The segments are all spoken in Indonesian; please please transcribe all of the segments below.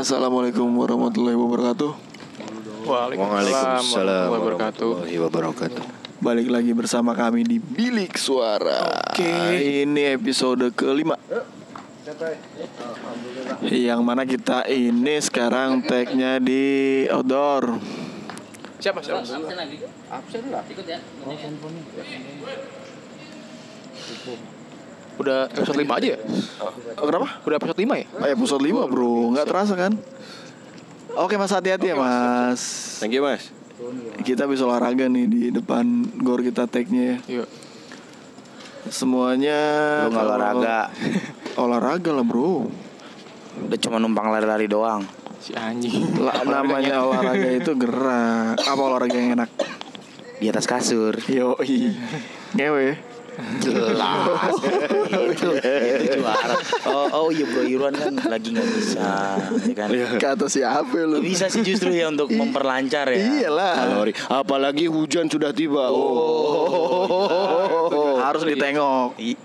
Assalamualaikum warahmatullahi wabarakatuh. Waalaikumsalam warahmatullahi wabarakatuh. Balik lagi bersama kami di Bilik Suara. Oke. Ini episode kelima. Yang mana kita ini sekarang tagnya di outdoor. Siapa siapa? Udah episode 5 aja ya? Oh, kenapa? Udah episode 5 ya? Oh, episode 5 bro, nggak terasa kan? Oke mas hati-hati ya mas. Thank you mas. Kita bisa olahraga nih di depan gor kita tagnya ya. Iya. Semuanya Lu kalau- olahraga. Olahraga lah bro. Udah cuma numpang lari-lari doang. Si anjing. La- namanya olahraga itu gerak. Apa olahraga yang enak? Di atas kasur. Yo ngewe. Jelas. itu, itu juara. Oh, oh iya Bro Irwan kan lagi nggak bisa, ya kan? Kata siapa lu? Bisa sih justru ya untuk memperlancar ya. Iyalah. Kalori. Apalagi hujan sudah tiba. Oh. Harus ditengok. I-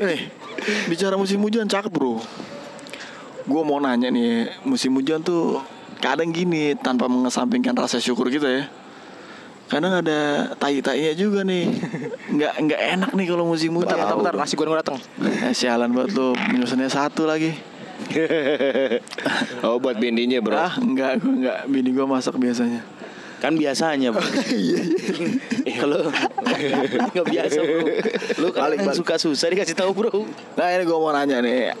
Nih, bicara musim hujan cakep bro. Gue mau nanya nih, musim hujan tuh kadang gini tanpa mengesampingkan rasa syukur kita ya. Kadang ada tai-tainya juga nih. Nggak nggak enak nih kalau musim hujan. Bentar, bentar, bentar. Nasi goreng udah dateng. Eh, sialan banget lu, penyusunnya satu lagi. oh buat bindinya bro. Ah, enggak, gue enggak. Bini gue masak biasanya. Kan biasanya bro. Kalau nggak biasa bro. Lu kan Balik, balik. suka susah dikasih tahu bro. Nah ini gue mau nanya nih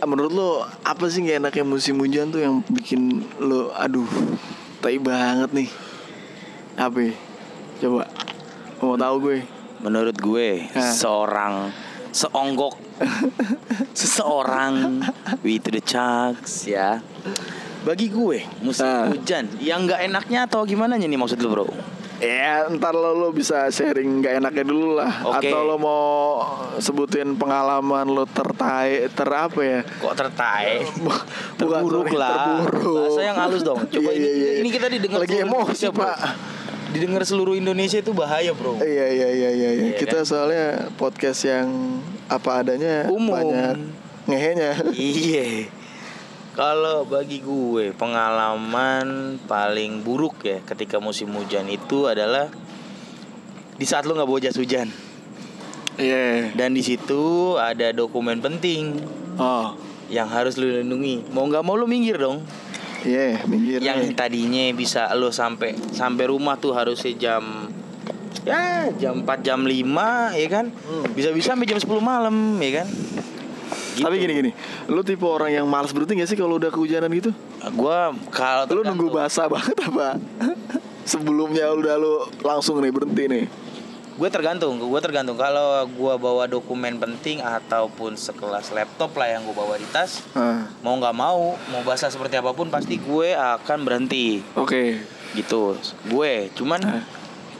Menurut lo apa sih gak enaknya musim hujan tuh yang bikin lo aduh tai banget nih Apa? Coba Mau tahu gue Menurut gue Hah. seorang seonggok seseorang with the chucks ya. Bagi gue musim Ah. hujan yang nggak enaknya atau gimana nih maksud lu bro? Ya ntar lo, lo bisa sharing gak enaknya dulu lah Oke. Atau lo mau sebutin pengalaman lo tertai ter apa ya Kok? Bukan, Terburuk lah. Terburuk Bahasa yang halus dong. Coba Iya, ini, iya, iya. ini kita didengar Lagi emosi pak Didengar seluruh Indonesia itu bahaya bro. Iya iya iya iya iya. Iya, Kita kan? soalnya podcast yang apa adanya Umum. banyak ngehenya. Iya. Kalau bagi gue pengalaman paling buruk ya ketika musim hujan itu adalah di saat lu nggak bawa jas hujan Iya. dan di situ ada dokumen penting Oh. yang harus lu lindungi. Mau nggak mau lu minggir dong. Iya, minggir. Yang tadinya bisa lu sampai sampai rumah tuh harusnya jam ya jam 4 jam 5 ya kan. Bisa-bisa sampai jam 10 malam ya kan. Gitu. Tapi gini gini, lu tipe orang yang malas berhenti gak sih kalau udah kehujanan gitu? Gua kalau Lu nunggu basah banget apa? Sebelumnya udah lu langsung nih berhenti nih. Gue tergantung gue tergantung. Kalau gue bawa dokumen penting ataupun sekelas laptop lah yang gue bawa di tas Ah, mau nggak mau mau basah seperti apa pun pasti gue akan berhenti. Oke. gitu gue. Cuman Ah.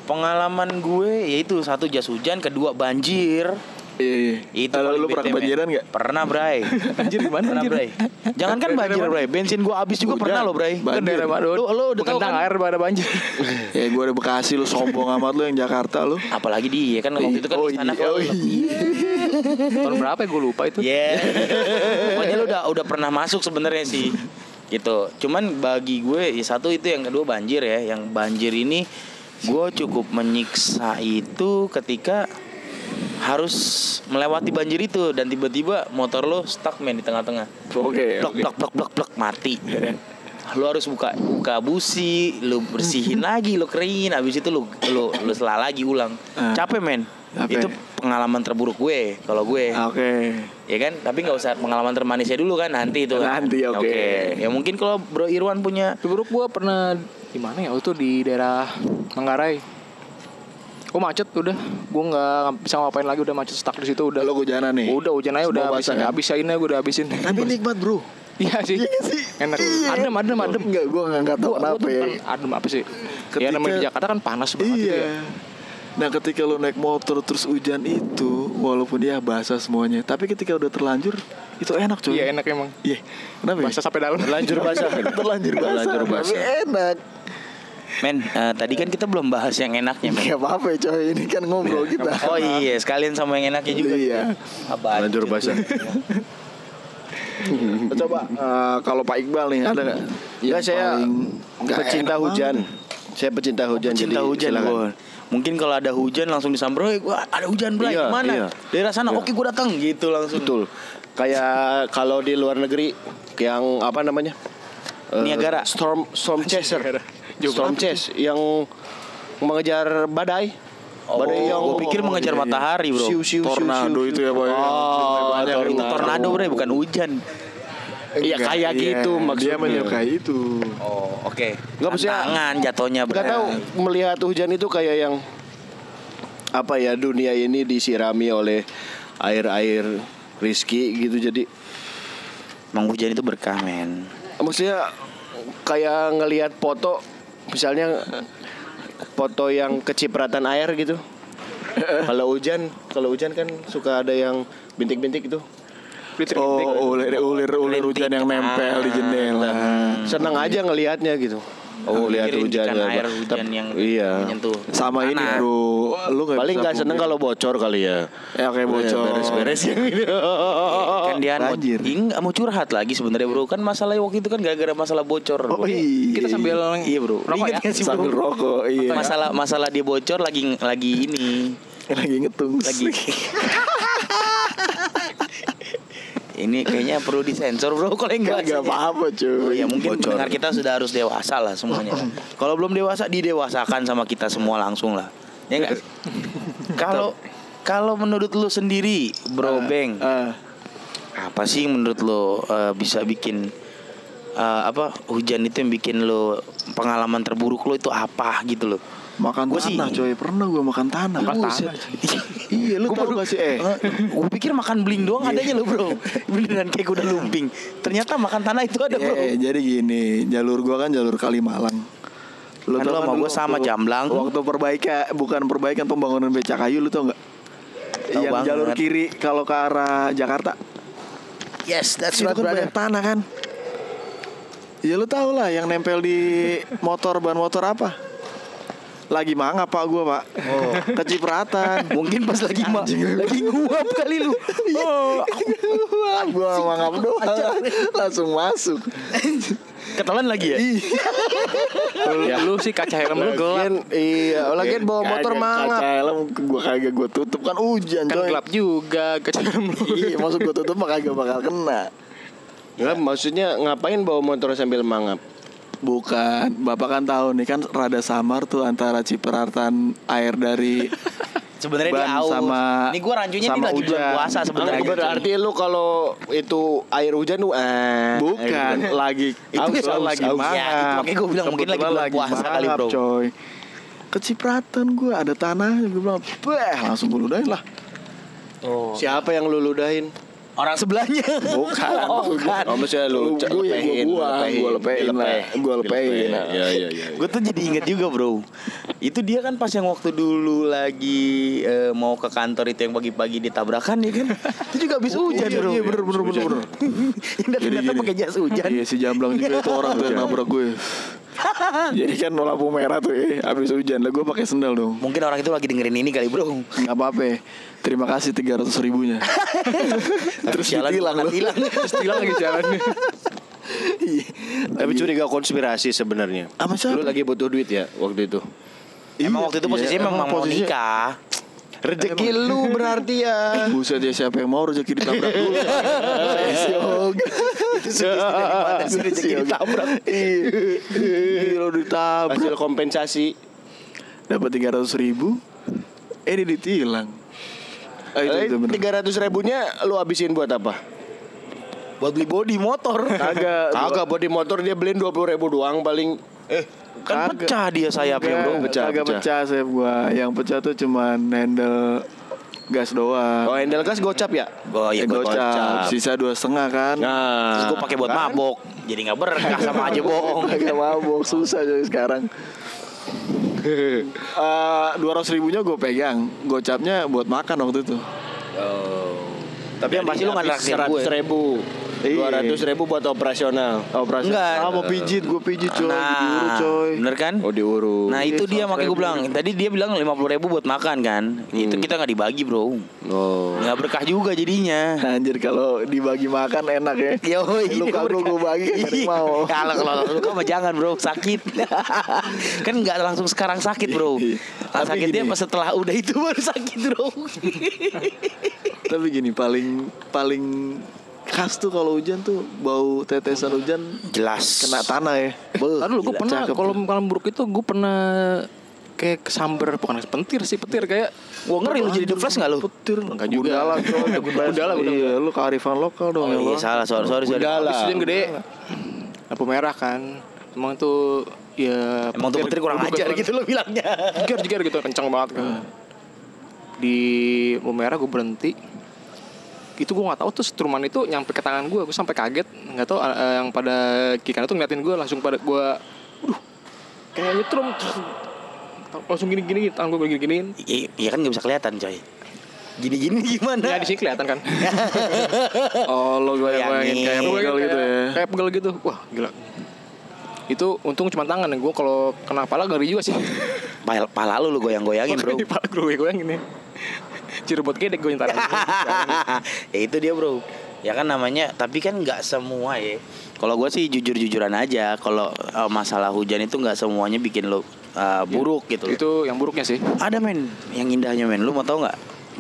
pengalaman gue yaitu satu jas hujan kedua banjir Iya iya. itu Lalu lu pernah kebanjiran gak? pernah bray Banjir gimana pernah anjir? bray jangan kan banjir bray bensin gue habis juga pernah lo bray Banjir. Kan. Lu- lu udah tahu kan? air pada banjir. Ya gue ada Bekasi lu sombong amat lu yang Jakarta lu. apalagi dia kan waktu itu kan oh, di sana iya, kalau oh, iya. Tahun berapa ya gue lupa itu. Yeah. Pokoknya lu udah udah pernah masuk sebenarnya sih. Gitu. Cuman bagi gue ya satu itu yang kedua banjir ya. Yang banjir ini gue cukup menyiksa itu ketika harus melewati banjir itu dan tiba-tiba motor lo stuck men di tengah-tengah. Oke. Blok oke. blok blok blok blok mati. Lu harus buka buka busi, lu bersihin lagi, lu keringin, habis itu lu lu lu sela lagi ulang. Ah. Capek men. Capek. Itu pengalaman terburuk gue kalau gue. Oke. Ya kan, tapi nggak usah pengalaman termanisnya dulu kan nanti itu. kan. Nanti, oke. Ya mungkin kalau Bro Irwan punya Buruk gue pernah di mana ya? Itu di daerah Manggarai. Gue macet udah, gue nggak bisa ngapain lagi udah macet stuck di situ udah. Lo kehujanan nih. Udah hujan aja udah Semua habis basah, kan? habis aja gue udah habisin. Tapi nikmat bro. Iya sih. Iya sih? Enak. Iya. Adem adem adem. Enggak, gue tahu Gua- gua kenapa ya. kan Adem apa sih? Ketika- Ya namanya di Jakarta kan panas banget gitu Iya. ya. Nah ketika lo naik motor terus hujan itu Walaupun dia basah semuanya Tapi ketika udah terlanjur Itu enak cuy Iya enak emang. Iya Kenapa ya? Basah sampai dalam. Terlanjur basah. Terlanjur basah Terlanjur basah. Tapi enak Men, eh, tadi kan kita belum bahas yang enaknya, men. Gak apa-apa coy, ini kan ngobrol kita. Oh iya, sekalian sama yang enaknya juga. Iya. Apa? Lanjut basah. Coba eh, kalau Pak Iqbal nih ada nggak? Ya saya pecinta enak hujan. Saya pecinta hujan. Cinta jadi hujan silakan. gua. Mungkin kalau ada hujan langsung disamber, "Woi, gua ada hujan, Bray. Iya, Mana? iya. Daerah sana. Iya. Oke, gua datang." Gitu langsung. Betul. Kayak kalau di luar negeri yang apa namanya? Eh, Niagara. Storm storm chaser. Storm chase yang mengejar badai. Oh, gua pikir mengejar matahari, Bro. Siu, siu, siu, tornado siu, itu ya, Boy. Oh, Banyak tornado. Itu tornado, Bray, bukan hujan. Iya kayak Iya, gitu Dia maksudnya. menyukai itu. Oh, oke. Nggak, maksudnya- Tangan jatuhnya, Gak tahu melihat hujan itu kayak yang apa ya dunia ini disirami oleh air-air rizki gitu jadi Emang hujan itu berkah, men. Maksudnya kayak ngelihat foto misalnya foto yang kecipratan air gitu. Kalau hujan kalau hujan kan suka ada yang bintik-bintik itu Oh, ulir ulir ulir hujan yang nempel di jendela. senang aja ngelihatnya gitu oh lihat hujan ya, air hujan Tapi- yang iya menyentuh. Sama ini tanah. bro, lu nggak paling nggak seneng kalau bocor kali ya ya kayak bocor. beres-beres yang ini kan dia mau, mau curhat lagi sebenarnya bro kan masalah waktu itu kan gara-gara masalah bocor Oh iya. Kita sambil iya bro rokok ya? nggak sih, bro? sambil rokok, iya. masalah masalah dia bocor lagi lagi ini lagi ngetung. lagi ini kayaknya perlu disensor bro kalau enggak Gak apa-apa Oh cuy. ya mungkin Bocor. pendengar kita sudah harus dewasa lah semuanya. Kalau belum dewasa didewasakan sama kita semua langsung lah. Ya enggak? Kalau kalau menurut lu sendiri, Bro Beng, Ah, apa sih menurut lu eh, bisa bikin eh, apa hujan itu yang bikin lu pengalaman terburuk lu itu apa gitu loh? Makan Gua sih- tanah coy, pernah gue makan tanah. Makan tanah. iya, lu tau gak sih eh? Gue pikir makan beling doang adanya lo bro Beneran kayak kuda lumping Ternyata makan tanah itu ada bro Eh, jadi gini, jalur gua kan jalur Kalimalang. Kan lu sama dulu gua sama, waktu- Jamblang. Waktu perbaikan bukan perbaikan pembangunan beca kayu lu tau nggak? Tahu Yang banget. jalur kiri kalau ke arah Jakarta. Yes that's Itu right kan brother tanah kan. Ya lu tau lah yang nempel di motor ban motor apa? Lagi mangap pak gua pak. Oh. Kecipratan. Mungkin pas lagi ma lagi nguap kali lu. Oh, gua mangap doang. Langsung masuk. Ketelan lagi ya? Lu sih kaca helm lu gelap. Lagian, iya, lagian bawa motor mangap. Kaca helm gua kagak gua tutup kan hujan Kan gelap juga kaca helm lu. Iya, maksud gua tutup mah kagak bakal kena. Enggak, maksudnya ngapain bawa motor sambil mangap? Bukan, Bapak kan tahu nih kan rada samar tuh antara cipratan air dari Sebenarnya dia ban aus. sama Ini gua rancunya sama ini lagi bulan hujan. puasa sebenarnya. Enggak, berarti lu kalau itu air hujan lu eh bukan hujan. lagi Itu kebetulan aus, lagi aus. mangap. Ya, itu makanya gua bilang mungkin lagi bulan puasa kali, mangap, bro. Coy. Kecipratan gua ada tanahnya gua bilang, "Beh, langsung gua ludahin lah." Siapa yang lu ludahin? Orang sebelahnya. Bukan, Oh, bukan. Oh, maksudnya lu gua ya, lepehin, gua buang, gua lepehin lah. Gua lepehin lah. Iya, iya, iya. Gue tuh jadi inget juga bro Itu dia kan pas yang waktu dulu lagi eh, Mau ke kantor itu yang pagi-pagi ditabrakan ya kan Itu juga habis hujan Iya, bro iya, bener, bener, bener, bener. Yang datang-datang pakai jas hujan Iya si Jamblang juga itu orang tuh yang nabrak gue. Jadi kan lampu merah tuh ya, habis hujan lah gue pakai sendal dong. Mungkin orang itu lagi dengerin ini kali bro Nggak apa-apa. Terima kasih 300 ribunya. Terus Jalan ditilang hilang Terus hilang lagi jalannya. Iya. Tapi curiga konspirasi sebenarnya. Lu lagi butuh duit ya waktu itu. Emang waktu itu Iya, posisinya memang mau posisinya- nikah Rezeki lu berarti ya. Buset ya siapa yang mau rezeki ditabrak dulu. Saya si Yoga. Itu sugesti dari mana sih rezeki ditabrak Iya. Lo ditabrak. Hasil kompensasi. Dapat 300 ribu. Eh dia ditilang. Ah, itu, Eh. Tiga ratus ribunya lu habisin buat apa? Buat beli body motor Kagak. Kagak body motor dia beliin dua puluh ribu doang paling. Eh, Kan Kagak. pecah dia sayapnya bro pecah, Kagak pecah. pecah sayap gua. Yang pecah tuh cuman handle gas doang. oh handle gas gocap ya? Oh iya Eh, gue gocap. Sisa dua setengah kan. Nah, Terus gue pakai buat kan? mabok Jadi gak berkah sama aja bohong Kagak mabok susah jadi sekarang. Dua ratus ribunya gue pegang, gocapnya buat makan waktu itu. Tapi yang pasti lu gak naksir gue seratus ribu. Iya. 200 ribu buat operasional. Operasi. Enggak. Ah, mau pijit, gue pijit coy. Nah, Diurut, coy. bener kan? Oh diurut. Nah itu dia makanya gue bilang Tadi dia bilang 50 ribu buat makan kan Itu kita nggak dibagi bro Oh. nggak berkah juga jadinya Anjir kalau dibagi makan enak ya. Yo, Lu kagak gue bagi ada yang mau. Kalau kalau lu mah jangan bro sakit. kan nggak langsung sekarang sakit bro. Nah, gini. pas setelah udah itu baru sakit bro. Tapi gini paling paling khas tuh kalau hujan tuh bau tetesan hujan Jelas. kena tanah ya. Aduh lu gue pernah kalau malam buruk itu gue pernah kayak kesamber bukan petir sih petir kayak Gua ngeri lu jadi The Flash nggak lu? Petir Enggak juga. Gundala coy. Gundala. Iya, lu kearifan lokal dong Oh ya. iya lo. salah sorry sorry. sorry. Gundala. Habis gede lampu merah kan emang tuh ya Emang tuh petir kurang ajar gitu lo bilangnya. jeger gitu kencang banget kan di lampu merah gue berhenti itu gue nggak tahu tuh setruman itu nyampe ke tangan gue gue sampai kaget nggak tahu eh, yang pada kiri kanan tuh ngeliatin gue langsung pada gue aduh kayak nyetrum terus langsung gini gini tangan gue gini giniin Iya iya kan nggak bisa kelihatan coy. Gini-gini gimana? ya di sini kelihatan kan Oh, lo goyang-goyangin Bayangin. kayak pegel gitu ya. kayak pegel gitu wah gila itu untung cuma tangan gue kalau kena kepala ngeri juga sih Pala, pala lu lu goyang-goyangin bro. Di kepala gue gue gini Cirebut gedek gue ntar ya itu dia bro. Ya kan namanya, tapi kan nggak semua ya. Kalau gue sih jujur-jujuran aja. Kalau eh, masalah hujan itu nggak semuanya bikin lo eh, buruk gitu. Itu yang buruknya sih Ada men, yang indahnya men. Lu mau tau nggak?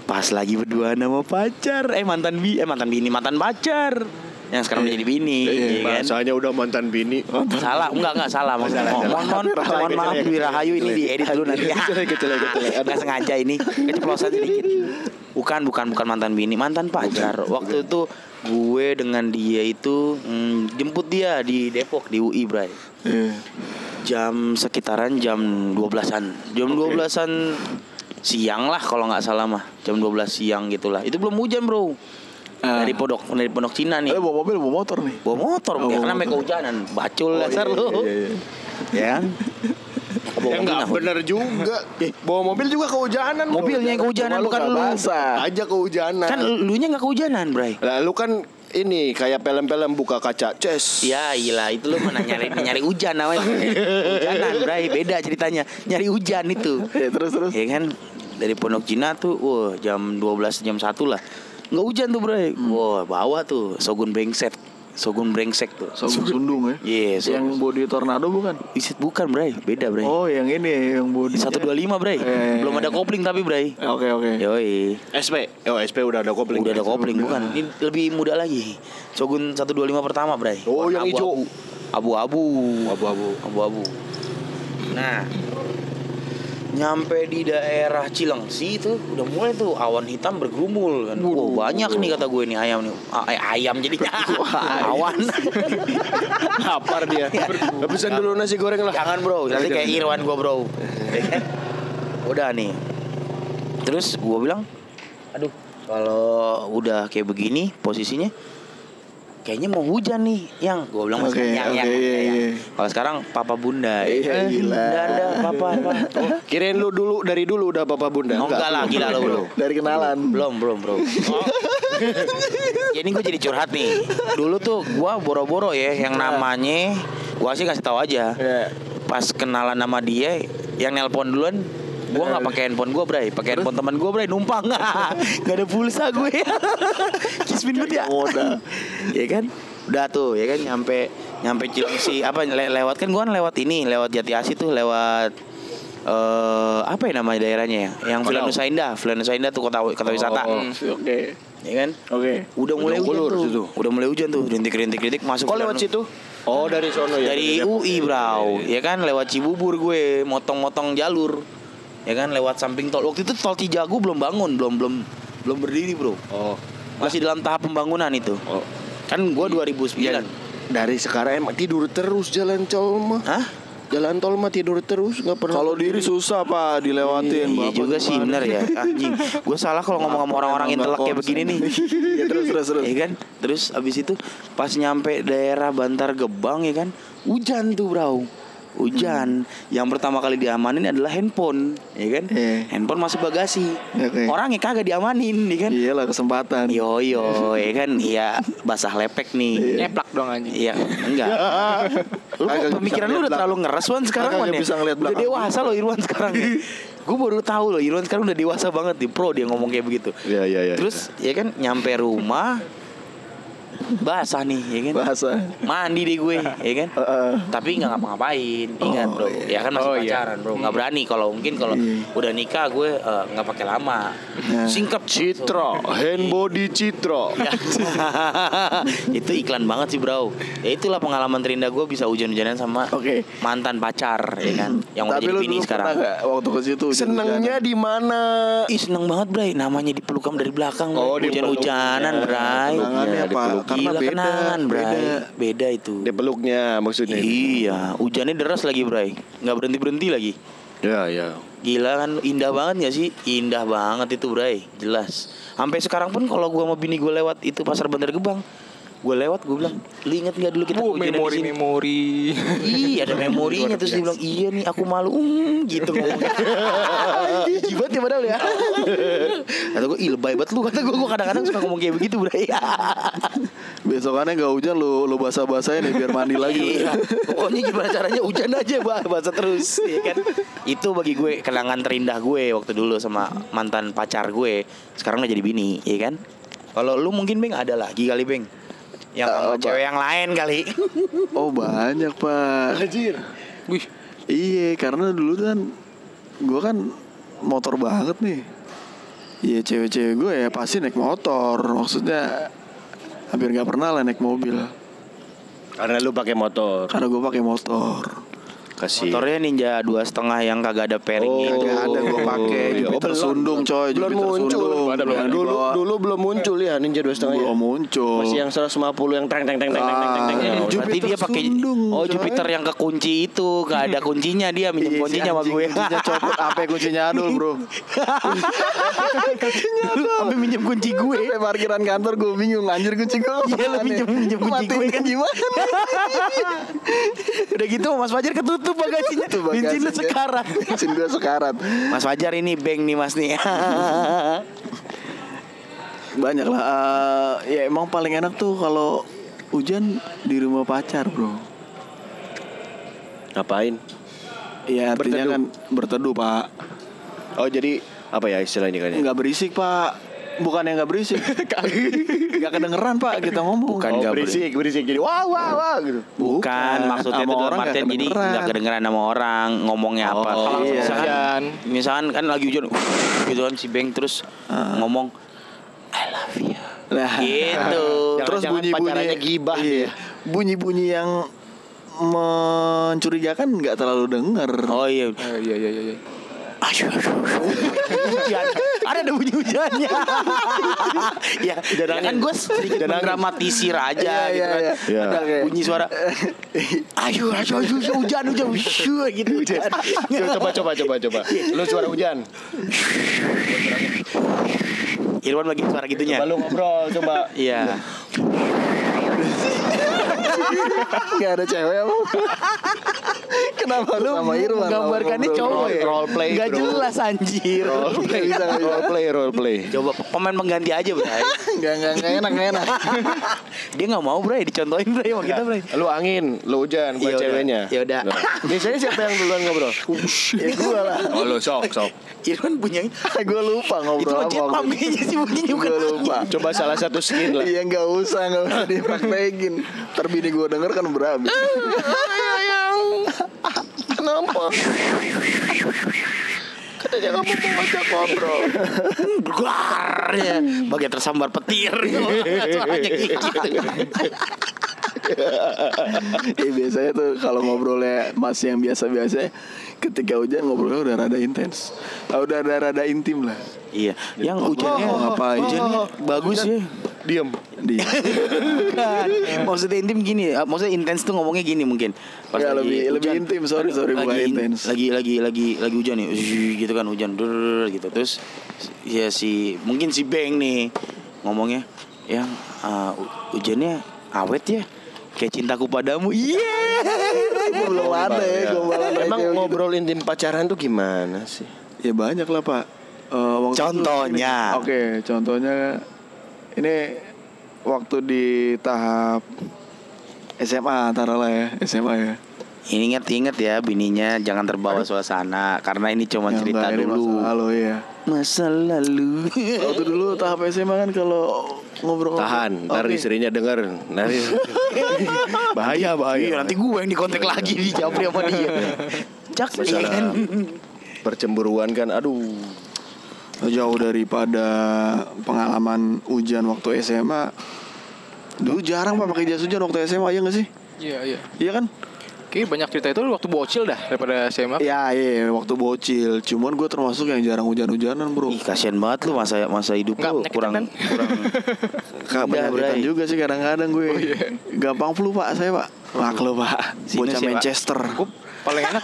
Pas lagi berdua sama pacar, eh mantan bi, eh mantan bini, mantan pacar. Yang sekarang udah jadi bini, Iya, ya kan? Bahasanya udah mantan bini. Salah, enggak enggak salah. Mohon mohon mohon, maaf Dwi Rahayu ini diedit dulu nanti. Enggak sengaja ini. Keceplosan sedikit. Bukan, bukan, bukan mantan bini, mantan pacar. Waktu itu gue dengan dia itu mm, jemput dia di Depok di UI, Bray. Iya. Jam sekitaran jam 12-an. Jam 12-an siang lah kalau nggak salah mah. Jam 12 siang gitulah. Itu belum hujan, Bro. Ah. Dari pondok dari pondok Cina nih. Eh, bawa mobil, bawa motor nih. Bawa motor, Oh, ya bawa karena mereka kehujanan. Bacul Oh, dasar iya, lu. iya, iya. Ya kan? Bawa Ya mobil enggak nggak bener juga. Eh, bawa mobil juga kehujanan. Mobilnya yang kehujanan lu bukan lu. basah. Aja kehujanan. Kan lu nya nggak kehujanan, Bray. Lalu kan ini kayak film-film buka kaca ces. Ya gila itu lu mana nyari nyari hujan namanya Hujanan Bray beda ceritanya Nyari hujan itu Ya, terus terus. Ya kan Dari Pondok Cina tuh Wah jam 12 jam 1 lah Nggak hujan tuh Bray Wah bawa tuh Sogun brengsek Sogun brengsek tuh Sogun Sundung ya. Iya so- Yang body tornado bukan? Isit bukan Bray Beda Bray Oh, yang ini yang body. 125 Bray Eh. Belum ada kopling tapi Bray Eh, Oke, oke. Yoi SP. Oh, SP udah ada kopling. Udah ada kopling bukan Ini lebih muda lagi Shogun 125 pertama Bray Oh, yang Warna hijau. Abu-abu Abu-abu. Abu-abu Nah Nyampe di daerah Cilengsi itu Udah mulai tuh awan hitam bergerumul kan. Wah banyak nih kata gue nih ayam nih. Eh, Ayam jadinya Awan. Lapar dia. Pesan dulu nasi goreng lah. Jangan bro. Nanti kayak Irwan gue bro? Udah nih. Terus gue bilang Aduh Kalau udah kayak begini posisinya Kayaknya mau hujan nih Yang Gue bilang masih Oke, yang, yang, iya, yang. iya. Kalau sekarang Papa Bunda Iya, Eh, gila. Dada Papa apa oh, Kirain lu dulu dari dulu udah papa bunda. Oh, enggak lah gila bro Dari kenalan. Belum belum bro oh. Ya ini gue jadi curhat nih Dulu tuh gue boro-boro ya Yang namanya Gue sih kasih tahu aja Iya. Pas kenalan sama dia Yang nelpon duluan Gue gak pakai handphone gue bray pakai handphone teman gue bray Numpang Gak ada pulsa gue Kismin banget ya. Ya kan Udah tuh ya kan Nyampe Nyampe Cilengsi Apa le- lewat kan gue kan lewat ini Lewat Jati Asih tuh Lewat eh apa ya namanya daerahnya ya? Yang Villa Nusa Indah, Villa Nusa Indah tuh kota kota wisata. Oh, Oke. Ya kan? Oke. Udah mulai hujan tuh. situ. Udah mulai hujan tuh, rintik-rintik-rintik masuk. Kok lewat situ? Oh, dari sono ya. Dari UI, Bro. Ya kan lewat Cibubur gue, motong-motong jalur. Ya kan lewat samping tol. Waktu itu tol Cijago belum bangun, belum belum belum berdiri, Bro. Oh. Masih dalam tahap pembangunan itu. Oh. Kan gua 2009. Iya. Dari sekarang emang tidur terus jalan tol mah. Hah? Jalan tol mah tidur terus nggak pernah. Kalau diri susah pak dilewatin. Iya juga sih bener ya anjing. Gue salah kalau ngomong sama orang-orang intelek kayak begini nih. Iya terus terus terus. Ya kan? Terus abis itu pas nyampe daerah Bantar Gebang ya kan, hujan tuh bro. Hujan. Yang pertama kali diamanin adalah handphone, ya kan? Iya. Handphone masuk bagasi. Oke. Orangnya kagak diamanin, ya kan? Iyalah kesempatan. Yo yo, ya kan? Iya, basah lepek nih. Nyeplak dong anjing. Iya, enggak. Lu pemikiran lu udah terlalu ngeres Wan sekarang Wan ya. bisa ngeliat Udah dewasa loh Irwan sekarang ya. Gue baru tahu loh Irwan sekarang udah dewasa banget di pro dia ngomong kayak begitu. Iya iya iya. Terus ya kan nyampe rumah basah nih ya kan. Bahasa. Mandi deh gue, ya kan? Heeh. Tapi nggak ngapa-ngapain, ingat Oh, bro. iya. Ya kan masih Oh, iya. pacaran bro, nggak berani kalau mungkin kalau Iya. udah nikah gue eh, nggak pakai lama, Nah. singkat Citra, hand body Citra. Ya. itu iklan banget sih bro. Ya itulah pengalaman terindah gue bisa hujan-hujanan sama Oke. mantan pacar, ya kan? Yang udah jadi bini sekarang. pernah gak waktu ke situ Senengnya di mana? Ih seneng banget Bray Namanya dipeluk kamu dari belakang Oh. Hujan-hujanan dipeluk. Bray Iya, apa? dipeluk. Karena Gila beda, kenangan Bray. beda. Beda itu. Dia peluknya maksudnya. Iya Hujannya deras lagi Bray. Nggak berhenti-berhenti lagi. Ya ya. Gila kan indah banget gak sih? Indah banget itu Bray. Jelas. Sampai sekarang pun kalau gua sama bini gue lewat itu pasar Bandar Gebang gue lewat gue bilang lu inget gak dulu kita di memori sini?" memori. Iya ada memorinya terus dia bilang iya nih aku malu mm, gitu ngomongnya. Jibat ya padahal ya. Kata gue ih lebay banget lu kata gue gue kadang-kadang suka ngomong kayak begitu bray. Besokannya gak hujan lu lu basah-basahin nih biar mandi lagi. Iya. Pokoknya gimana caranya hujan aja bah bahasa terus ya kan. Itu bagi gue kenangan terindah gue waktu dulu sama mantan pacar gue. Sekarang udah jadi bini, ya kan? Kalau lu mungkin Beng ada lagi kali Beng. Yang sama Apa? cewek yang lain kali. Oh banyak pak. Anjir. Wih, Iya karena dulu kan gue kan motor banget nih. Iya cewek-cewek gue ya pasti naik motor. Maksudnya hampir nggak pernah lah naik mobil. Karena lu pakai motor. Karena gue pakai motor. Kasih. Motornya Ninja dua setengah yang kagak ada pairing gitu. Kagak ada gue pakai iya. Jupiter Sundung coy. Belum Jupiter muncul. Dulu dulu belum muncul ya Ninja dua setengah. belum muncul. Masih yang 150 yang teng teng teng teng teng teng teng. Ya, Berarti dia pakai Oh. Jupiter yang kekunci itu Gak ada kuncinya dia minjem Iya, kuncinya sama gue Kuncinya copot Apa kuncinya adul bro Sampai minjem kunci gue Sampai parkiran kantor gue bingung Anjir kunci gue Iya, lu ke mana? minjem- minjem kunci gue kan. gimana Udah gitu Mas Fajar ketutup bagasinya Tuh bagasi Bensin lu sekarat Bensin gue sekarat Mas Fajar ini bank nih mas nih Banyak lah eh, Ya emang paling enak tuh kalau hujan di rumah pacar bro Ngapain? Iya artinya Berteduh. kan berteduh pak Oh jadi apa ya istilahnya kan? ya? Nggak berisik pak Bukan yang nggak berisik Nggak kedengeran pak kita ngomong Bukan Oh, berisik, berisik jadi wah wah wah gitu. Bukan maksudnya Sama itu dalam orang nggak artian jadi kedengeran. nggak kedengeran sama orang ngomongnya apa. Oh, Kalau iya. misalkan, misalkan kan lagi hujan, uh, gitu kan si Beng terus ngomong I love you. Nah, Gitu. Terus bunyi-bunyi pacarannya gibah iya. dia. Bunyi-bunyi yang mencurigakan nggak terlalu denger. Oh iya. Eh, iya iya iya. Asyuh, asyuh, asyuh. Hujan. Ada ada bunyi hujannya. ya, ya kan gue sedikit mendramatisir aja Iya, gitu iya, kan. Iya. Ada bunyi suara. Ayo, ayo, ayo, hujan, hujan, hujan, gitu. Hujan. coba coba coba coba. Lu suara hujan. Irwan lagi suara gitunya. Coba lu ngobrol coba. Iya. Nggak ada cewek apa? Kenapa lu sama Irwan? Gambarkannya cowok ya. Role play, Nggak bro. jelas anjir. Bisa, nggak bisa. Role play role play. Coba pemain pengganti aja, Bray. Nggak, nggak, nggak enak, nggak enak. Dia nggak mau, Bray, dicontohin, Bray, sama kita, Bray. Lu angin, lu hujan, gua ceweknya. Ya udah. Nah, Biasanya siapa yang duluan ngobrol? ya gue lah. Oh lu sok sok. Irwan punya gue lupa itu ngobrol apa. jet pump kayaknya sih bunyinya bukan Gue lupa. Coba salah satu skin lah. Iya nggak usah, nggak usah dipraktekin. Terbini gue denger kan berhabis. Kenapa? Katanya kamu mau ajak ngobrol. Glar ya. Bagian tersambar petir Suaranya gitu Ya biasanya tuh kalau ngobrolnya masih yang biasa-biasa Ketika hujan ngobrolnya udah rada intens. Ah, Udah ada rada intim lah. Iya. Yang hujannya Oh, ngapain? Hujannya bagus ya. Diam. Di Kan Maksudnya intim gini eh, Maksudnya intens tuh ngomongnya gini mungkin. Ya, lebih- lebih intim, sorry, sorry, bukan lagi, intens. Lagi lagi lagi lagi hujan nih. Gitu kan hujan. Drrrr, gitu. Terus Ya si Mungkin si Beng nih Ngomongnya Yang uh, hu- hujannya awet ya kayak cintaku padamu. Iya. belum ada ya gombalan Emang ngobrol intim pacaran tuh gimana sih? Ya banyak lah pak. Waktu itu Contohnya. Oke, contohnya ini waktu di tahap SMA taruhlah ya SMA ya. Ini inget-inget ya bininya jangan terbawa suasana karena ini cuma Ya, cerita dulu. Masa lalu ya. Masa lalu. Waktu dulu tahap SMA kan kalau ngobrol Tahan, ntar Oke. istrinya denger. Nari. bahaya bahaya. Iya, nanti gue yang dikontak lagi di Japri sama dia. Cak Masalah kan. percemburuan kan, aduh. jauh daripada pengalaman hujan waktu SMA. Dulu jarang pak pakai jas hujan waktu SMA ya nggak sih? Iya iya. Iya kan? Kayaknya banyak cerita itu waktu bocil dah daripada SMA. Iya iya waktu bocil. Cuman gue termasuk yang jarang hujan-hujanan bro. Ih kasihan banget lu masa masa hidup Nggak, lu kurang kan? kurang Kak penyakitan Bray. juga sih kadang-kadang gue. Gampang flu pak saya pak. Maklo pak. Sinus Bocah Pak? Paling enak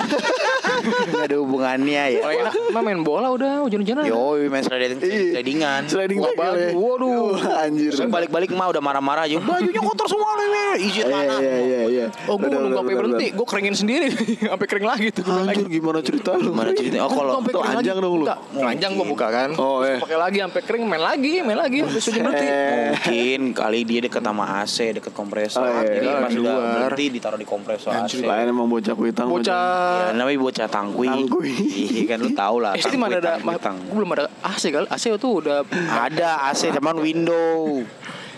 nggak ada hubungannya ya. paling enak mah main bola udah hujan-hujanan. Yo, main sliding Iya. slidingan. Sliding Wah, tackle ya. waduh. Wah, anjir. Terus balik-balik mah udah marah-marah aja. Bajunya kotor semua nih. Izin mana? iya iya iya. Oh gue nunggu benar, sampai berhenti, gue keringin sendiri sampai kering lagi tuh. Anjir gimana cerita lu? Gimana ceritanya? Oh kalau kering anjang dong lu. Telanjang gue buka kan. Oh, Terus iya. Pakai lagi sampai kering main lagi, main lagi sampai berhenti. Eh. mungkin kali dia deket sama AC, deket kompresor. Oh, iya, Jadi pas di udah luar. berhenti ditaruh di kompresor AC. Lain emang bocah kuitang. Ya Bocah namanya bocah tangkui. Tangkui. Iya kan lu tau lah. SD tangkui, mana ada, tangkui, tang. gue belum ada AC kali. AC itu udah, Ada AC cuman window.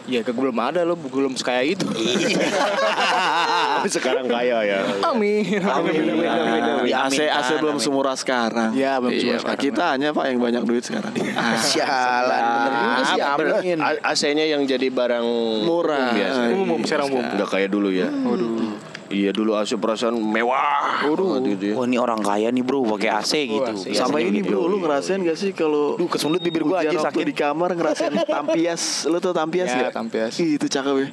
ya ke belum ada lo, belum sekaya itu. Iya. Tapi sekarang kaya ya. Amin. Amin, amin, amin, amin. AC AC Amin, belum amin. semurah sekarang. Iya, belum semurah Pak. sekarang. Kita hanya Pak yang banyak duit sekarang. Ah, Sialan bener juga AC-nya yang jadi barang Murah. umum. Iya. Sekarang umum. Udah kayak dulu ya. Iya dulu AC perasaan mewah. banget gitu ya. Wah ini orang kaya nih bro pakai AC gitu. AC. Sama Biasanya ini gitu. bro, lu ngerasain gak sih kalau Duh kesundut bibir gua aja waktu sakit. di kamar ngerasain tampias. Lu tau tampias Ya, ya? tampias. Ih, itu cakep ya.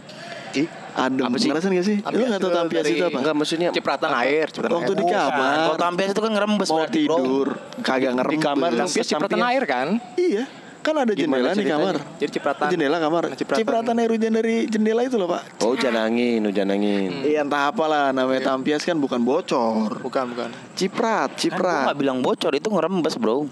Ih, Adem. Apa sih? Ngerasain gak sih? Lu gak tau tampias dari- itu apa? Enggak maksudnya Cipratan air, cipratan Waktu air. di kamar. Kalau tampias itu kan ngerembes Mau berarti, bro. tidur, kagak ngerembes. Di kamar Tampias cipratan air kan? Iya, kan ada jendela di kamar. Jadi cipratan. Jendela kamar. Cipratan. Cipratan air hujan dari jendela itu loh, Pak. Oh, hujan angin, hujan angin. Iya entah apalah namanya tampias kan bukan bocor. Bukan, bukan. Ciprat, Kan gua ciprat. gak bilang bocor itu ngerembes bro.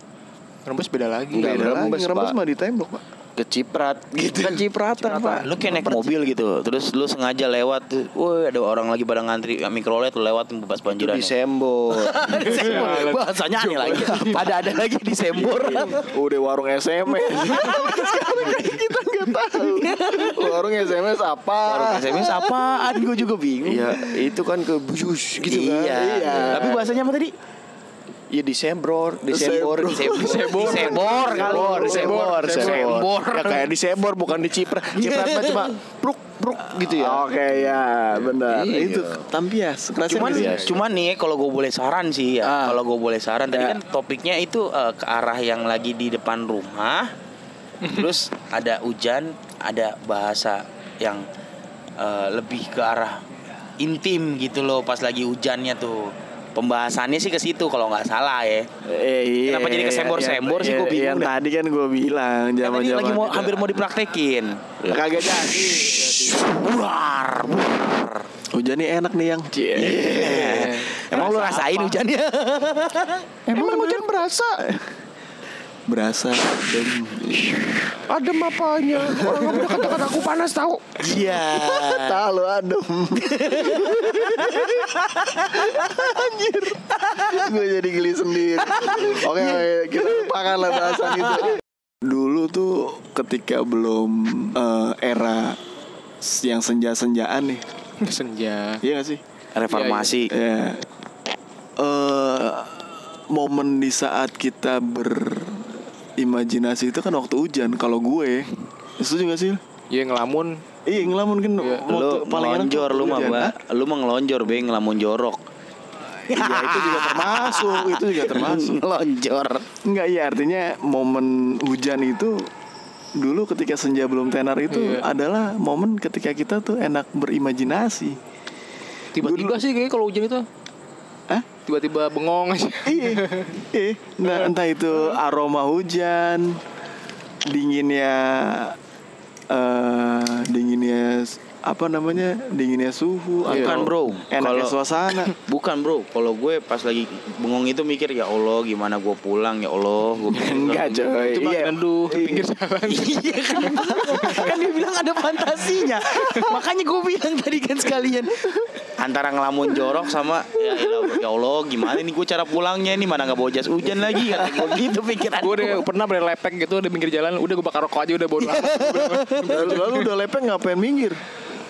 Rembes beda lagi. Enggak, Beda lagi, ngerembes, ngerembes Pak. mah di tembok, Pak. Keciprat gitu. Kan cipratan, Pak. Lu kayak naik mobil gitu Terus lu sengaja lewat Woi ada orang lagi pada ngantri ya, mikrolet Lu lewat bebas banjiran di Sembor. Bahasanya aneh lagi Ada-ada lagi di Sembor Udah warung SMS. Kayak kita nggak tahu. Warung SMS apa? Warung SMS apaan Gue juga bingung Iya, itu kan ke buyus gitu kan. Iya. Iya. Tapi bahasanya apa tadi? Iya di Sembor, di Sembor, Sembor. di Sembor, Di Sembor. di Sembor kali. Sembor, Di Sembor, Sembor. Sembor. Ya kayak di Sembor bukan di Ciprat. Ciprat mah cuma bruk bruk gitu ya. Oke ya, benar. Iya. Itu tampias. Cuman? Biasa. cuman nih kalau gue boleh saran sih ya, Ah. kalau gue boleh saran tadi Ya. kan topiknya itu eh, ke arah yang lagi di depan rumah, terus ada hujan, ada bahasa yang eh, lebih ke arah intim gitu loh pas lagi hujannya tuh. Pembahasannya sih ke situ kalau nggak salah ya. Eh, iya, Kenapa jadi kesembor-sembor sih? Gua bingung Yang dah. tadi kan gue bilang zaman lagi mau hampir mau dipraktekin. kagak jadi. Buar, buar. Hujannya enak nih yang. Iya. Emang lu rasain hujannya? Emang hujan berasa? Berasa adem. Adem apanya? Orang udah kata-kata aku panas tahu. Iya. Tahu adem. Anjir. Gue jadi geli sendiri. Oke, oke, kita lupakan lah bahasan itu. Dulu tuh ketika belum eh, era yang senja-senjaan nih. Senja. Iya gak sih? Reformasi. Ya. Eh momen di saat kita berimajinasi itu kan waktu hujan. Kalau gue, setuju gak sih? Iya ngelamun. Iya ngelamun kan Iya. lu paling ngelonjor lu mah lu mah ngelonjor be ngelamun jorok Iya itu juga termasuk Itu juga termasuk ngelonjor Enggak iya artinya momen hujan itu Dulu ketika senja belum tenar itu Iya. adalah momen ketika kita tuh enak berimajinasi Tiba-tiba sih kayak kalau hujan itu Hah? tiba-tiba bengong aja. Iya eh, entah, itu aroma hujan Dinginnya eh Dinginnya apa namanya dinginnya suhu Bukan, atau bro. enaknya Kalau- suasana. Bukan bro, kalau gue pas lagi bengong itu mikir ya Allah gimana gue pulang? Ya Allah gue enggak coy. Itu iya. neduh di pinggir jalan. iya kan? Kan dia bilang ada fantasinya. Makanya gue bilang tadi kan sekalian. Antara ngelamun jorok sama ya elah, ya Allah gimana nih gue cara pulangnya nih? Mana nggak bawa jas hujan lagi? Kata gue gitu pikiran Gue udah pernah beli lepek gitu di pinggir jalan, udah gue bakar rokok aja udah bodo lalu udah lepek ngapain minggir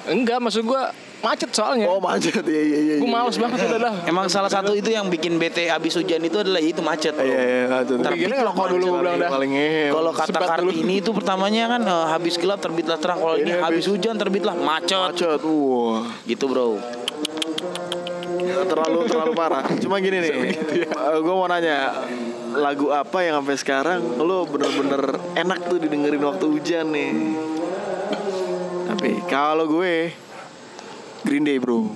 Enggak, maksud gue macet soalnya. oh macet iya iya iya Gue males banget udah dah. Emang salah satu itu yang bikin bete abis hujan itu adalah itu macet bro. iya iya macet Gini ngerokok dulu gue bilang dah. paling ngehe Kalau kata dulu. Kartini itu pertamanya kan eh, habis gelap terbitlah terang. Kalau ini habis habis- hujan terbitlah macet. macet wah Gitu bro. terlalu terlalu parah cuma gini nih gue mau nanya lagu apa yang sampai sekarang lo bener-bener enak tuh didengerin waktu hujan nih tapi kalau gue Green Day bro.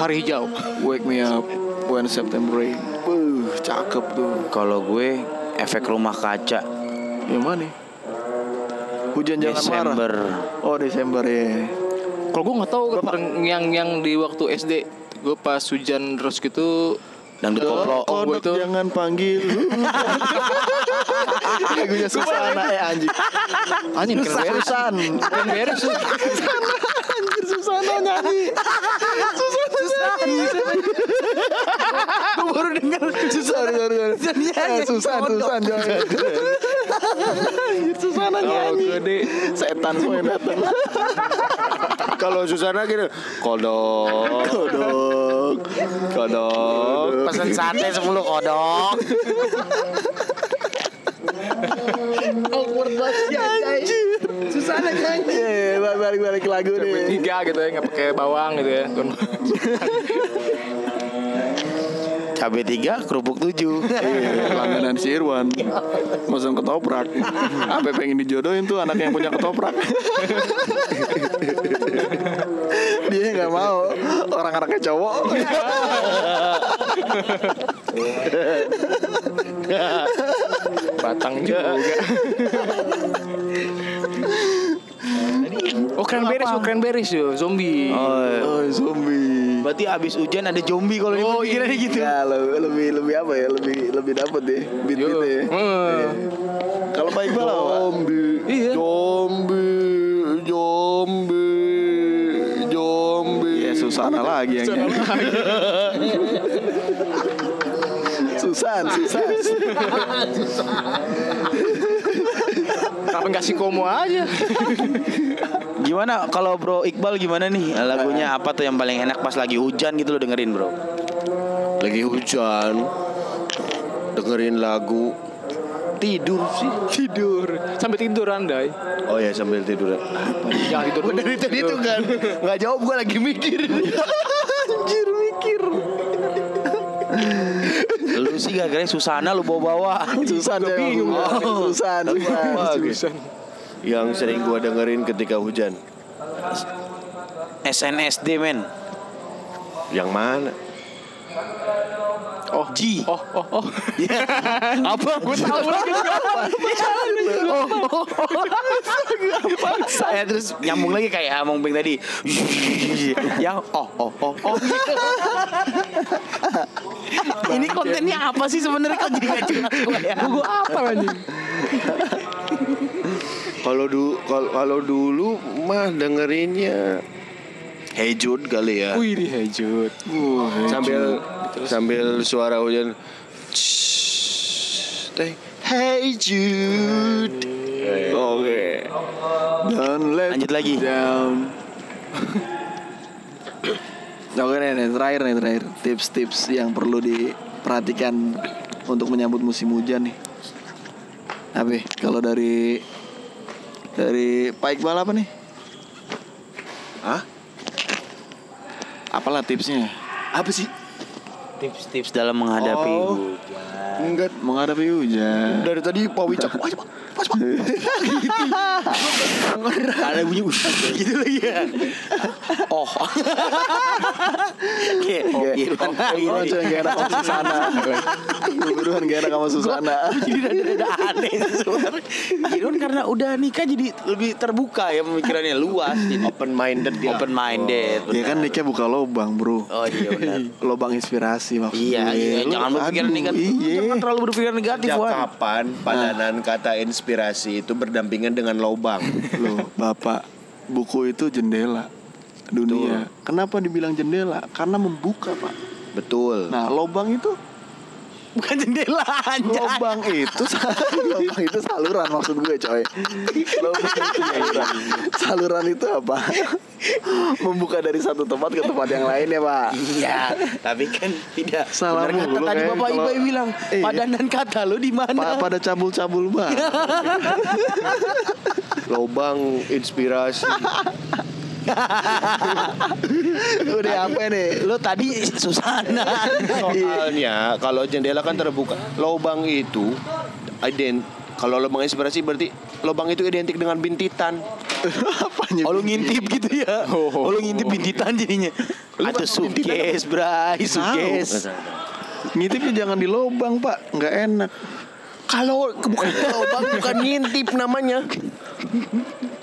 Hari hijau. Wake Me Up When September Rain. Buh, cakep tuh. Kalau gue efek rumah kaca. Yang mana? Hujan jangan Desember. marah Oh Desember ya. Kalau gue nggak tahu yang yang di waktu SD gue pas hujan terus gitu Dangdut koplo. Oh, Kodok itu- jangan panggil. Lagunya Susana eh anjing. Anjing keren beres. Susan keren beres. Tuh. Anjir Susana nyanyi Susana nyanyi Gue baru denger. Susan Susan Susan Susan jangan Anjir Susana nyanyi gede Setan semua datang. Kalau Susana gitu, kodok, Kodok kodok. Pesen sate 10 kodok. Susana nyanyi Iya balik balik lagu nih tiga gitu ya nggak pakai bawang gitu ya. Cabe 3, kerupuk 7. Iya, langganan si Irwan. Mesen ketoprak. Sampai pengen dijodohin tuh anak yang punya ketoprak. Dia nggak mau Orang-orangnya cowok. Batang juga. Oh keren beres oh keren beres yo zombie. Oh zombie. Berarti abis hujan ada zombie kalau oh, pikirannya gitu. Ya lebih, lebih lebih apa ya? Lebih lebih dapet deh Beat ya Hmm. Kalau baik bala apa? Iya. Zombie, Susana lagi yang nyanyi. Susan, Susan. Kenapa nggak si komo aja? Gimana kalau Bro Iqbal gimana nih lagunya apa tuh yang paling enak pas lagi hujan gitu lo dengerin bro? Lagi hujan, dengerin lagu, tidur sih. Tidur. Sampai tidur andai. Oh ya sambil tidur. Jangan tidur dulu. Dari tadi tuh kan nggak jawab gue lagi mikir. Anjir mikir. Lu sih gak kira Susana lu bawa-bawa. Susan ya. bingung. Oh, Susan. Bagus. Yang sering gue dengerin ketika hujan. SNSD men. Yang mana? Oh, Ji. oh, oh, oh. Apa? Gue tahu lagi Saya terus nyambung lagi kayak Among Beng tadi. Yang oh oh oh oh. Ini kontennya apa sih sebenarnya kok jadi gak jelas gue ya? Gue apa anjing? Kalau du kalau kalau dulu mah dengerinnya Hey Jude kali ya. Wih, dihejut. sambil sambil suara hujan. Teh. Hey Jude. Oke. Don't let Lanjut lagi. down. Oke nih, nih, terakhir nih terakhir tips-tips yang perlu diperhatikan untuk menyambut musim hujan nih. Apa? Kalau dari dari Pak Iqbal apa nih? Hah? Apalah tipsnya? Apa sih? Tips-tips dalam menghadapi Oh. hujan. Enggak. Menghadapi hujan. Dari tadi Pak Wicak. Wah, cepat. Pas, Pak. Ada bunyi gitu lagi ya. Oh. Oke, Oke, Irwan. Irwan Ini. cuma gak enak sama Susana Irwan gak enak sama Susana Jadi ada ada aneh. Irwan karena udah nikah jadi lebih terbuka ya pemikirannya luas jadi Open minded dia. open minded. Ya kan nikah buka lobang bro Oh iya benar. Lobang inspirasi maksud Iya, iya, jangan berpikiran aduh, negatif. Iya Jangan terlalu berpikir negatif, Sejak Wan. kapan padanan kata inspirasi itu berdampingan dengan lobang? Loh bapak Buku itu jendela Dunia Kenapa dibilang jendela? Karena membuka pak Betul. Nah lobang itu Bukan jendela anjay. Lobang itu Lobang itu saluran maksud gue coy Lobang itu saluran Saluran itu apa? Membuka dari satu tempat ke tempat yang lain ya pak Iya, tapi kan tidak. Salah Benar kata mulu tadi kayak Bapak kalau- Ibu bilang, Iya. padanan kata lu di mana? Pa- Pada cabul-cabul banget Lobang inspirasi. Udah apa nih? Lo tadi Susana. Soalnya kalau jendela kan terbuka, lobang itu ident kalau lubang inspirasi berarti lubang itu identik dengan bintitan. Apanya? Oh lu ngintip gitu ya Oh lu ngintip bintitan jadinya Atau suges bray Suges Ngintipnya jangan di lobang pak Nggak enak Kalau bukan lubang bukan ngintip namanya.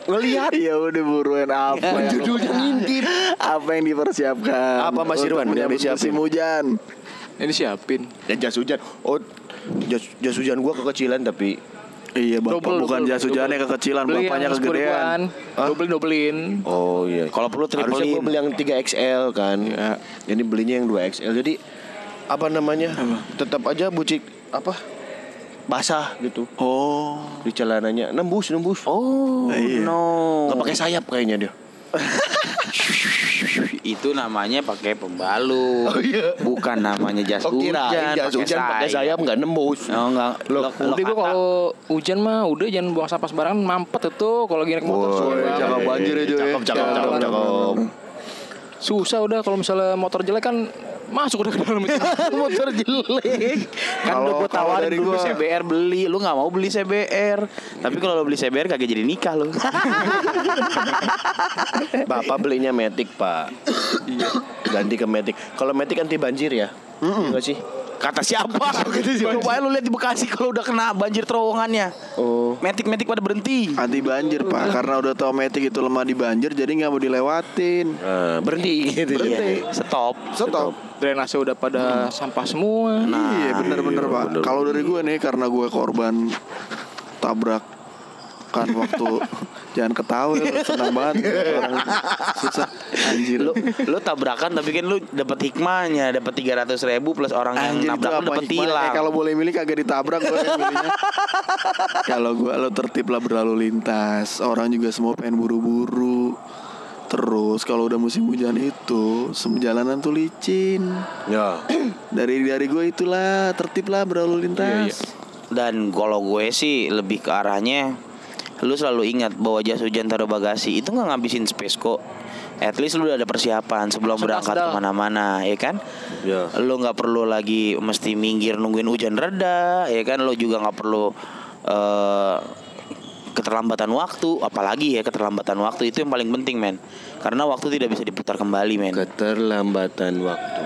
Ngelihat Ya udah buruan apa yang judulnya ngintip. Apa yang dipersiapkan Apa, Mas Irwan, yang disiapin? musim hujan Ini siapin. Ya jas hujan. Oh, jas, jas hujan gua kekecilan tapi Iya bapak bukan jas hujannya kekecilan Beli Bapaknya yang 10 kegedean. Dobelin dobelin. Oh iya. Kalau perlu Harusnya triplin. gue beli yang 3XL kan. Ya. Jadi belinya yang 2XL. Jadi apa namanya? Tetap aja bucik apa? Basah gitu Oh di celananya. Nembus, nembus. Oh Iya. no Gak pakai sayap kayaknya dia. Itu namanya pakai pembalut Oh, iya. Bukan namanya jas Oh hujan kira jas hujan pakai sayap nggak nembus. Oh enggak Loh, Lo- lo Udah gua kalau hujan mah udah jangan buang sampah sembarangan mampet itu kalau lagi naik motor banget. jangan banjir Jo, ya. Cakep, cakep, cakep. Susah udah kalau misalnya motor jelek kan masuk udah ke dalam itu. motor jelek kan udah gue tawarin dari dulu gua- CBR beli. Lu nggak mau beli CBR tapi kalau lo beli CBR kagak jadi nikah lo Bapak belinya Matic pak. Ganti ke Matic. Kalau Matic anti banjir ya? Enggak sih? kata siapa? Coba lu lihat di Bekasi kalau udah kena banjir terowongannya. Oh. metik-metik pada berhenti. Anti banjir pak. Karena udah tau metik itu lemah di banjir Jadi nggak mau dilewatin. Nah, berhenti. Gitu. Iya, stop. Stop Drainase udah pada sampah semua. iya bener-bener pak. Kalau dari gue nih Karena gue korban Tabrak Kan waktu Jangan ketawa lu Senang banget. Orang susah. Anjir. Lu lu tabrakan tapi kan lu dapat hikmahnya. Dapat tiga ratus ribu plus orang yang Anjir itu nabrak lu apa dapat tilang. Eh, kalau boleh milih kagak ditabrak gue yang milihnya. kalau gue lo tertib lah berlalu lintas. Orang juga semua pengen buru-buru. Terus kalau udah musim hujan itu semua jalanan tuh licin. Ya. Dari dari gue itulah tertib lah berlalu lintas. dan kalau gue sih lebih ke arahnya lu selalu ingat bahwa jas hujan taruh bagasi itu nggak ngabisin space kok at least lu udah ada persiapan sebelum berangkat sedang. ke mana-mana ya kan Ya. lu nggak perlu lagi mesti minggir nungguin hujan reda ya kan lu juga nggak perlu eh keterlambatan waktu apalagi ya keterlambatan waktu itu yang paling penting men. Karena waktu tidak bisa diputar kembali men. Keterlambatan waktu.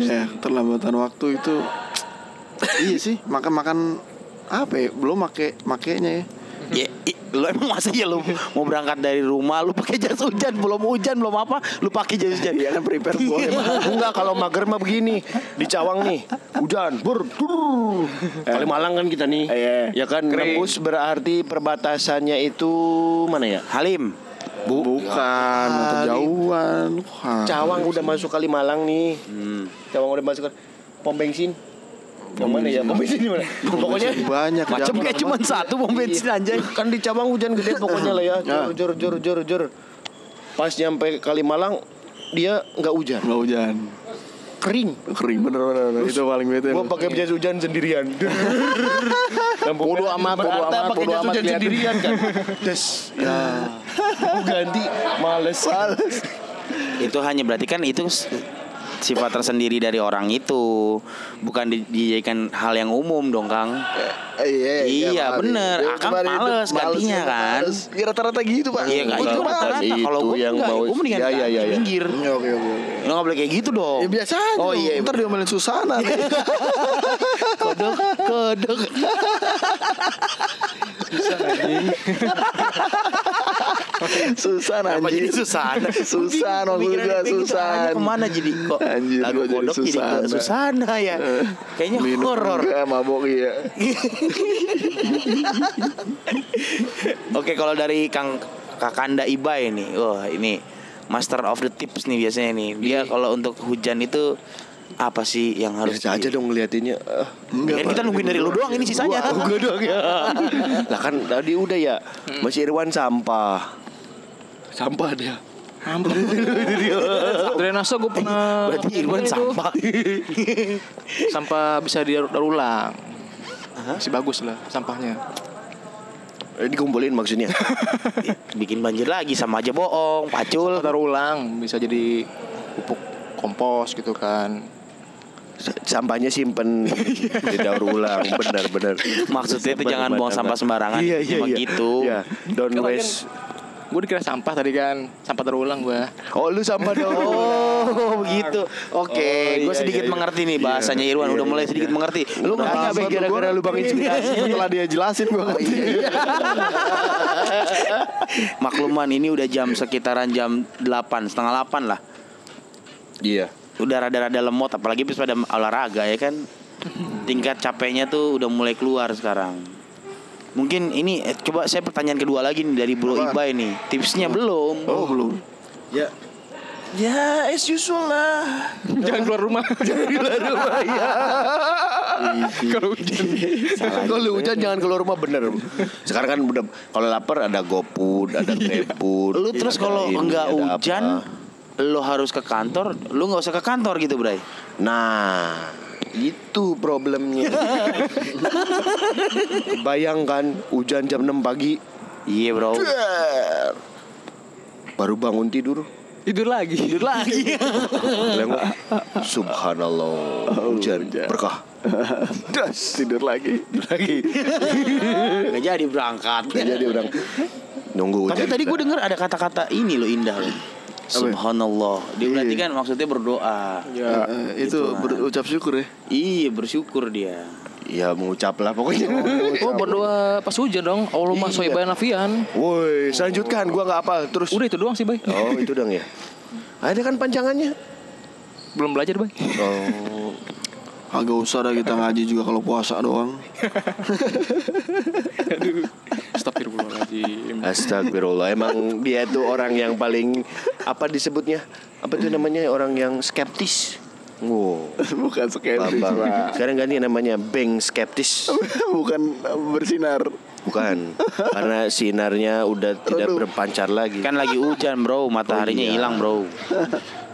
Ya, terlambatan waktu itu iya sih makan makan apa ya belum make makainya ya Ya, i- lu emang masa ya lu mau berangkat dari rumah lu pakai jas hujan belum hujan belum apa lu pakai jas hujan. Iya kan prepare boleh Enggak kalau mager mah begini di Cawang nih hujan bur dur. Kalimalang kan kita nih. Iya. ya kan? Nembus berarti perbatasannya itu mana ya? Halim? Bukan kejauhan. Wah. Cawang udah masuk Kalimalang nih. Hmm. Cawang udah masuk pom bensin yang mana ya pom bensin di mana pokoknya banyak macam jauh. kayak cuma satu pom bensin anjay kan di Cawang hujan gede pokoknya lah ya jor jor jor jor jor pas nyampe Kalimalang dia nggak hujan nggak hujan kering kering bener bener, bener. itu paling bete Gua pakai jas hujan sendirian. Bodo amat, bodo amat, bodo amat hujan sendirian kan. Des. Ya. Gua ganti males. Males. itu hanya berarti kan itu sifat tersendiri dari orang itu bukan di- dijadikan hal yang umum dong kang Iya, Iya, Pak. bener. Iya, Akang kemarin itu males gantinya ya, kan. Ya, rata-rata gitu pak iya kan itu males. rata-rata kalau gue yang mau- gue mendingan Iya, iya, iya, iya. Oke oke oke lo nggak boleh kayak gitu dong Ya biasa aja oh dong. iya Ntar diomelin Susana kodok kodok anjing. Susan anjing. jadi Susana? Susan maksud pikiran Susan. Ke mana jadi kok Anjir, lagu gua jadi kodok jadi Susana. Susana ya Kayaknya Minum horor enggak, mabok iya. Oke kalau dari Kang Kakanda Ibai nih Wah ini Master of the tips nih biasanya nih Dia kalau untuk hujan itu Apa sih yang harus Biasa aja dong ngeliatinnya. Ah, Ya, kita nungguin dari lu doang ini sisanya Gua, gua doang ya. lah kan tadi udah ya. Mas Irwan sampah. Sampah dia. Drainase gue pernah Berarti Irwan sampah Sampah bisa didaur ulang Masih bagus lah sampahnya Eh, Dikumpulin maksudnya. Bikin banjir lagi sama aja bohong Pacul Sampah daur ulang Bisa jadi pupuk kompos gitu kan Sampahnya simpen di daur ulang. Benar benar. Maksudnya itu jangan buang sampah sembarangan. Iya iya Cuma iya. gitu. Iya. Don't waste. Gue dikira sampah tadi kan Sampah daur ulang gue Oh lu sampah ulang. Oh begitu. Oke, Oh, gue iya, sedikit iya, iya. mengerti nih bahasanya Iya, Irwan. iya, Udah mulai iya, sedikit iya. mengerti. Lu nggak Bang, gara-gara lu bang inspirasi? Setelah dia jelasin gua ngerti. Makluman ini udah jam sekitaran jam 8 setengah 8 lah. Iya. Udah rada-rada lemot, apalagi pas pada olahraga ya kan. Tingkat capeknya tuh udah mulai keluar sekarang. Mungkin ini eh, coba saya pertanyaan kedua lagi nih dari Bro Ibai nih. Tipsnya belum. Oh, belum. Ya. Ya, as usual lah. Jangan keluar rumah Kalau hujan Kalau hujan jangan keluar rumah bener. Sekarang kan udah kalau lapar ada GoFood, ada GrabFood. Lu terus ada kalau ini, enggak hujan, apa. lu harus ke kantor, lu nggak usah ke kantor gitu, Bray. Nah, itu problemnya. Bayangkan hujan jam 6 pagi, Iya, Bro. der. baru bangun tidur. Tidur lagi Tidur lagi Lengok. Subhanallah, hujan berkah. Das tidur lagi. Lagi. Nggak jadi berangkat. Nggak jadi orang nunggu hujan. Tapi tadi gue dengar ada kata-kata ini loh indah loh. Subhanallah. Dia berarti kan maksudnya berdoa. Ya, eh, itu berucap syukur ya. Iya bersyukur dia. Ya mengucap lah pokoknya. Oh berdoa pas hujan dong Allahumma Iya. soiban afian Woi, selanjutkan gua nggak apa terus. Udah itu doang sih bay Oh, itu dong ya. Ada kan panjangannya. Belum belajar bay Oh, Agak usah dah kita ngaji juga kalau puasa doang. Astagfirullahaladzim Astagfirullah. Emang dia tuh orang yang paling apa disebutnya? Apa tuh namanya orang yang skeptis? Wow. Bukan skeptis, Bambang. Pak. Sekarang ganti namanya Bang skeptis. Bukan bersinar. Bukan. Karena sinarnya udah tidak Redup. berpancar lagi. Kan lagi hujan bro, mataharinya iya. hilang bro.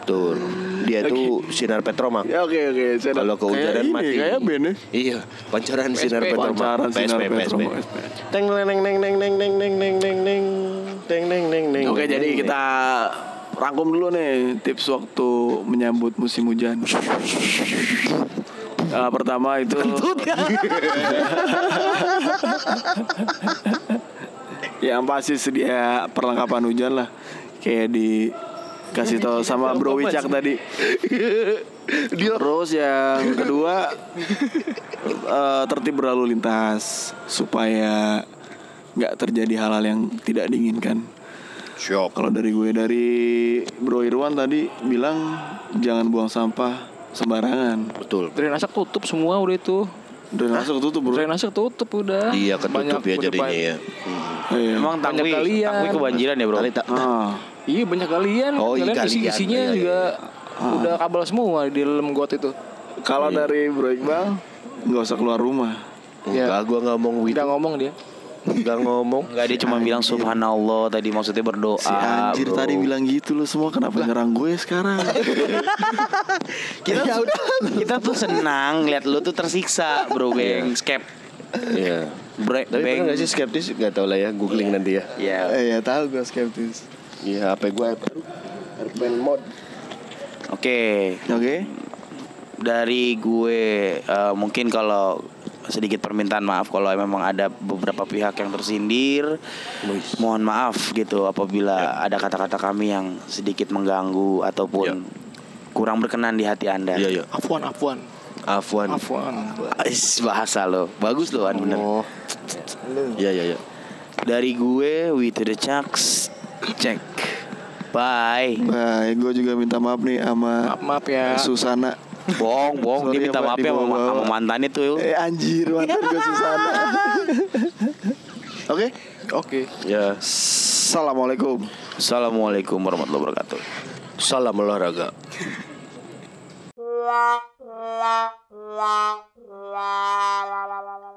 Betul. Dia tuh sinar Petromak. Ya oke oke. Saya Kalau kehujanan mati. Kayak ya. Iya, pancaran sinar Petromak. Pancaran sinar. Petromak. Teng neng neng neng neng neng neng neng neng neng neng teng neng neng neng. Oke, jadi kita rangkum dulu nih tips waktu menyambut musim hujan. Nah, pertama itu yang pasti sedia perlengkapan hujan lah. Kayak dikasih tahu sama Bro Wicak tadi. Terus yang kedua eh, tertib berlalu lintas supaya nggak terjadi hal-hal yang tidak diinginkan. Syok. Kalau dari gue dari Bro Irwan tadi bilang jangan buang sampah sembarangan. Betul. Drainase tutup semua udah itu masuk tutup bro. Drainase tutup udah Iya ketutup Banyak- ya jadinya ya. Iya. Emang tangwi, galian. tangwi kebanjiran ya bro. Kali tak. Ah, Iya banyak kalian Oh, iya, Kalian isi galian. isinya Iya, iya, juga Udah kabel semua di dalam got itu kalau dari Bro Iqbal nggak usah keluar rumah. Enggak, gua nggak ngomong gitu. Udah ngomong dia Enggak ngomong. Enggak dia cuma bilang subhanallah tadi maksudnya berdoa. Si anjir bro. tadi bilang gitu loh semua kenapa nyerang gue sekarang? kita kita tuh senang lihat lu tuh tersiksa bro beng skep Iya. Bre, Tapi pernah gak sih skeptis? Gak tau lah ya, googling nanti ya. ya eh ya tahu gue skeptis. Iya, HP gue Airplane mode. oke Oke. dari gue eh, mungkin kalau sedikit permintaan maaf kalau memang ada beberapa pihak yang tersindir mohon maaf gitu apabila ada kata-kata kami yang sedikit mengganggu ataupun kurang berkenan di hati anda Iya, iya. Afwan Afwan Afwan. Afwan Ais, bahasa lo bagus lo an bener Oh. Iya, iya, iya. Dari gue We to the Chucks Cek. Bye. Bye. Gue juga minta maaf nih sama maaf, maaf ya. Susana. bong bohong. Dia minta maaf ya sama, mantan itu. Eh, anjir, mantan gue Susana. Oke? Oke. Ya. Assalamualaikum. Assalamualaikum warahmatullahi wabarakatuh. Salam olahraga. la la la la la la la